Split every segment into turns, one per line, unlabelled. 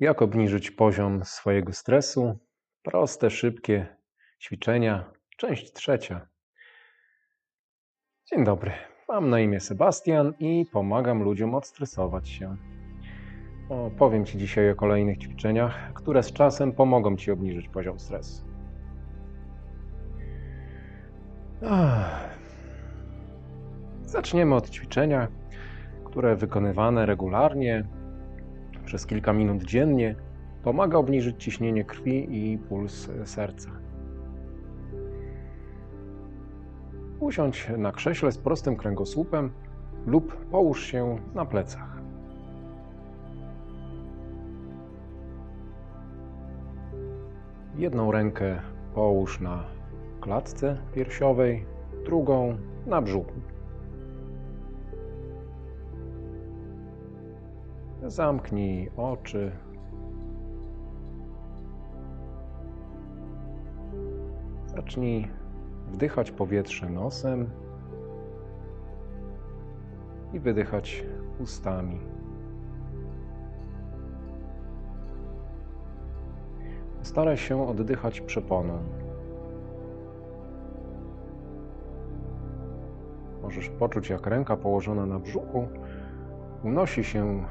Jak obniżyć poziom swojego stresu? Proste, szybkie ćwiczenia. Część trzecia. Dzień dobry. Mam na imię Sebastian i pomagam ludziom odstresować się. Opowiem Ci dzisiaj o kolejnych ćwiczeniach, które z czasem pomogą Ci obniżyć poziom stresu. Zaczniemy od ćwiczenia, które wykonywane regularnie przez kilka minut dziennie pomaga obniżyć ciśnienie krwi i puls serca. Usiądź na krześle z prostym kręgosłupem lub połóż się na plecach. Jedną rękę połóż na klatce piersiowej, drugą na brzuchu. Zamknij oczy. Zacznij wdychać powietrze nosem i wydychać ustami. Staraj się oddychać przeponą. Możesz poczuć, jak ręka położona na brzuchu unosi się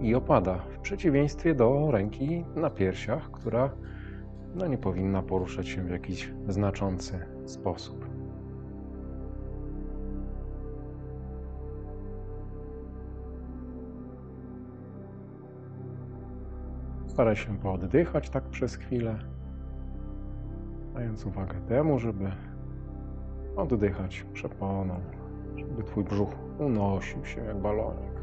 i opada, w przeciwieństwie do ręki na piersiach, która no, nie powinna poruszać się w jakiś znaczący sposób. Staraj się pooddychać tak przez chwilę, dając uwagę temu, żeby oddychać przeponą, żeby Twój brzuch unosił się jak balonik.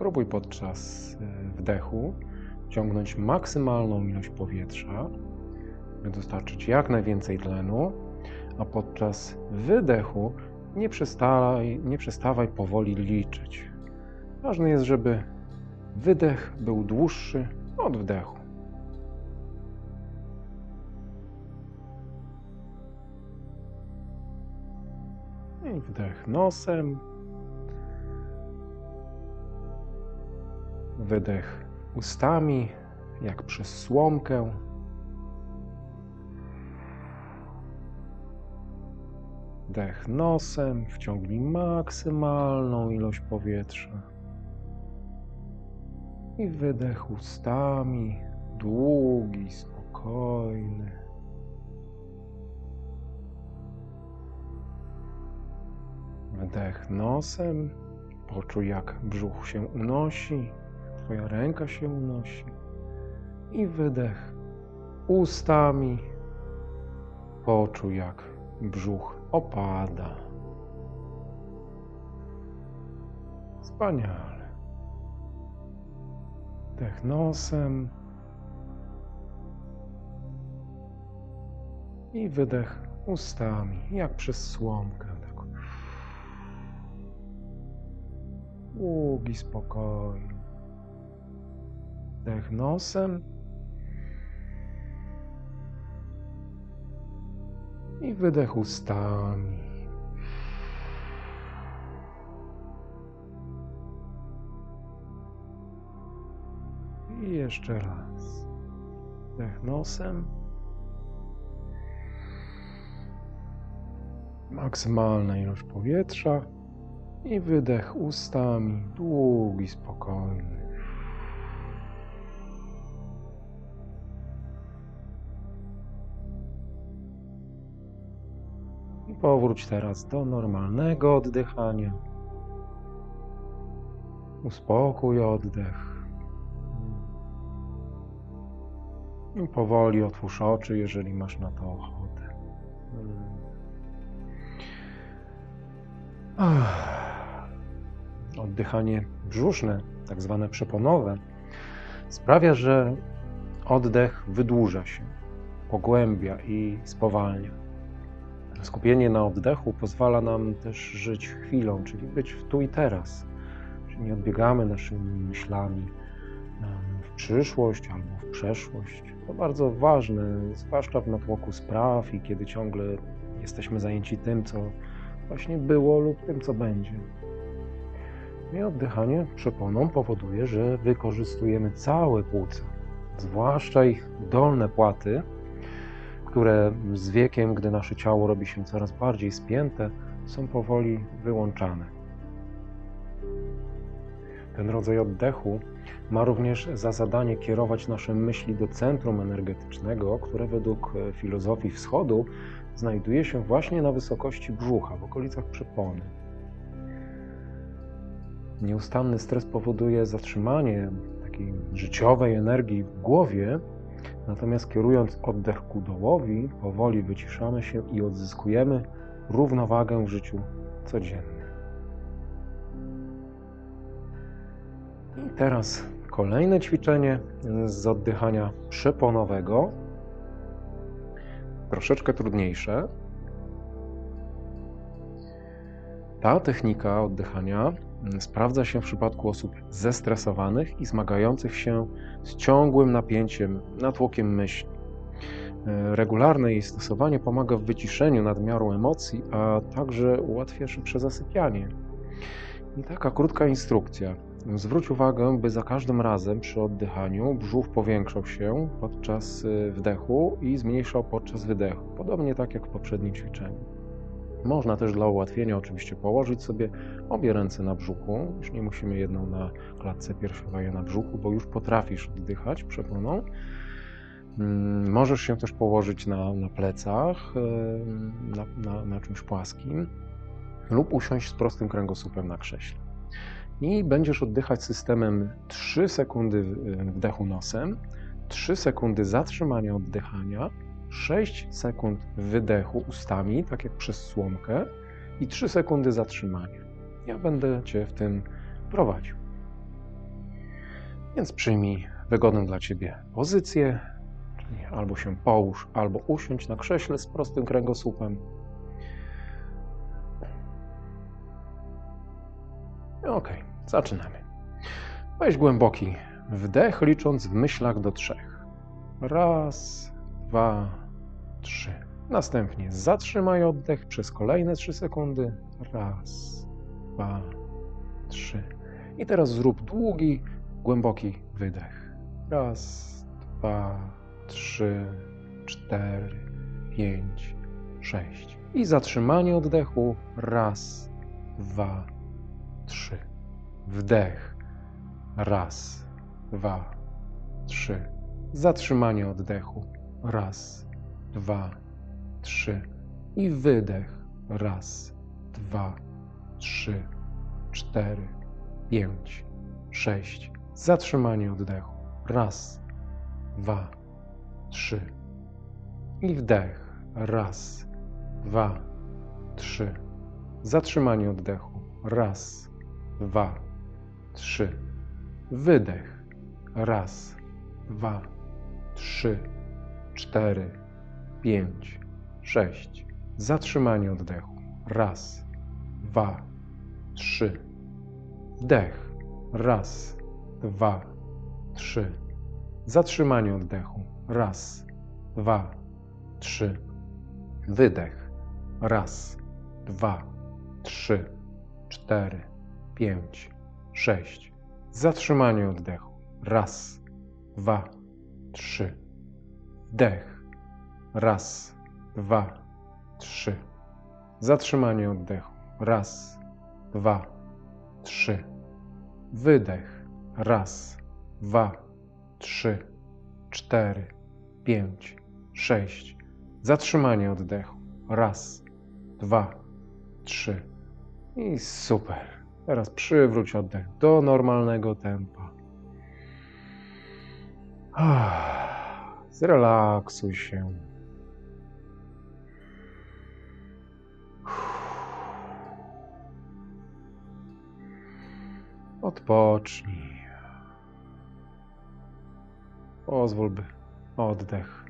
Spróbuj podczas e, wdechu ciągnąć maksymalną ilość powietrza, by dostarczyć jak najwięcej tlenu, a podczas wydechu nie przestawaj, nie przestawaj powoli liczyć. Ważne jest, żeby wydech był dłuższy od wdechu. I wdech nosem, Wydech ustami, jak przez słomkę. Wdech nosem, wciągnij maksymalną ilość powietrza. I wydech ustami, długi, spokojny. Wdech nosem, poczuj jak brzuch się unosi. Twoja ręka się unosi i wydech ustami. Poczuj, jak brzuch opada. Wspaniale. Wdech nosem i wydech ustami, jak przez słomkę. Długi, spokojny. Wdech nosem. I wydech ustami. I jeszcze raz. Wdech nosem. Maksymalna ilość powietrza. I wydech ustami, długi, spokojny. Powróć teraz do normalnego oddychania. Uspokój oddech. I powoli otwórz oczy, jeżeli masz na to ochotę. Oddychanie brzuszne, tak zwane przeponowe, sprawia, że oddech wydłuża się, pogłębia i spowalnia. Skupienie na oddechu pozwala nam też żyć chwilą, czyli być w tu i teraz. Czyli nie odbiegamy naszymi myślami w przyszłość albo w przeszłość. To bardzo ważne, zwłaszcza w natłoku spraw i kiedy ciągle jesteśmy zajęci tym, co właśnie było lub tym, co będzie. I oddychanie przeponą powoduje, że wykorzystujemy całe płuca, zwłaszcza ich dolne płaty, które z wiekiem, gdy nasze ciało robi się coraz bardziej spięte, są powoli wyłączane. Ten rodzaj oddechu ma również za zadanie kierować nasze myśli do centrum energetycznego, które według filozofii wschodu znajduje się właśnie na wysokości brzucha, w okolicach przepony. Nieustanny stres powoduje zatrzymanie takiej życiowej energii w głowie, natomiast kierując oddech ku dołowi, powoli wyciszamy się i odzyskujemy równowagę w życiu codziennym. I teraz kolejne ćwiczenie z oddychania przeponowego, troszeczkę trudniejsze. Ta technika oddychania sprawdza się w przypadku osób zestresowanych i zmagających się z ciągłym napięciem, natłokiem myśli. Regularne jej stosowanie pomaga w wyciszeniu nadmiaru emocji, a także ułatwia szybsze zasypianie. I taka krótka instrukcja. Zwróć uwagę, by za każdym razem przy oddychaniu brzuch powiększał się podczas wdechu i zmniejszał podczas wydechu, podobnie tak jak w poprzednim ćwiczeniu. Można też dla ułatwienia oczywiście położyć sobie obie ręce na brzuchu. Już nie musimy jedną na klatce piersiowej, na brzuchu, bo już potrafisz oddychać przeponą. Możesz się też położyć na, na plecach, na, na, na czymś płaskim lub usiąść z prostym kręgosłupem na krześle. I będziesz oddychać systemem 3 sekundy wdechu nosem, 3 sekundy zatrzymania oddychania, 6 sekund wydechu ustami, tak jak przez słomkę, i 3 sekundy zatrzymania. Ja będę Cię w tym prowadził. Więc przyjmij wygodną dla Ciebie pozycję, czyli albo się połóż, albo usiądź na krześle z prostym kręgosłupem. Ok, zaczynamy. Weź głęboki wdech, licząc w myślach do trzech. Raz, dwa, trzy. Następnie zatrzymaj oddech przez kolejne trzy sekundy. Raz, dwa, trzy. I teraz zrób długi, głęboki wydech. Raz, dwa, trzy, cztery, pięć, sześć. I zatrzymanie oddechu. Raz, dwa, trzy. Wdech. Raz, dwa, trzy. Zatrzymanie oddechu. Raz, dwa, trzy. I wydech. Raz, dwa, trzy, cztery, pięć, sześć. Zatrzymanie oddechu. Raz, dwa, trzy. I wdech. Raz, dwa, trzy. Zatrzymanie oddechu. Raz, dwa, trzy. Wydech. Raz, dwa, trzy, cztery, pięć, sześć. Zatrzymanie oddechu. Raz, dwa, trzy. Wdech. Raz, dwa, trzy. Zatrzymanie oddechu. Raz, dwa, trzy. Wydech. Raz, dwa, trzy, cztery, pięć, sześć. Zatrzymanie oddechu. Raz, dwa, trzy. Wdech. Raz, dwa, trzy. Zatrzymanie oddechu. Raz, dwa, trzy. Wydech. Raz, dwa, trzy, cztery, pięć, sześć. Zatrzymanie oddechu. Raz, dwa, trzy. I super. Teraz przywróć oddech do normalnego tempa. Zrelaksuj się. Odpocznij. Pozwól, by oddech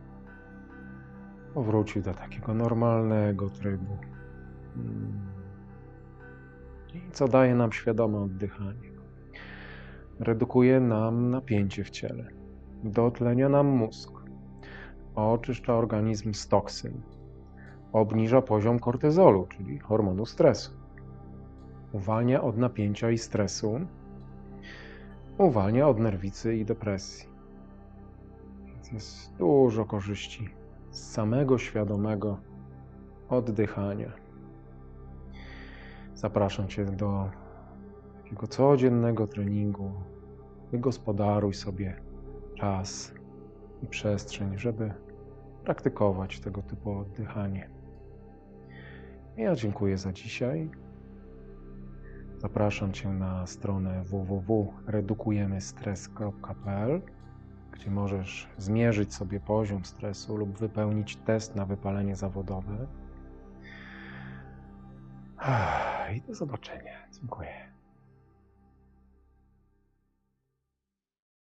powrócił do takiego normalnego trybu. I co daje nam świadome oddychanie? Redukuje nam napięcie w ciele. dotlenia nam mózg, oczyszcza organizm z toksyn, obniża poziom kortyzolu, czyli hormonu stresu, uwalnia od napięcia i stresu, uwalnia od nerwicy i depresji. Więc jest dużo korzyści z samego świadomego oddychania. Zapraszam Cię do takiego codziennego treningu. Wygospodaruj sobie czas i przestrzeń, żeby praktykować tego typu oddychanie. Ja dziękuję za dzisiaj. Zapraszam Cię na stronę www.redukujemystres.pl, gdzie możesz zmierzyć sobie poziom stresu lub wypełnić test na wypalenie zawodowe. I do zobaczenia. Dziękuję.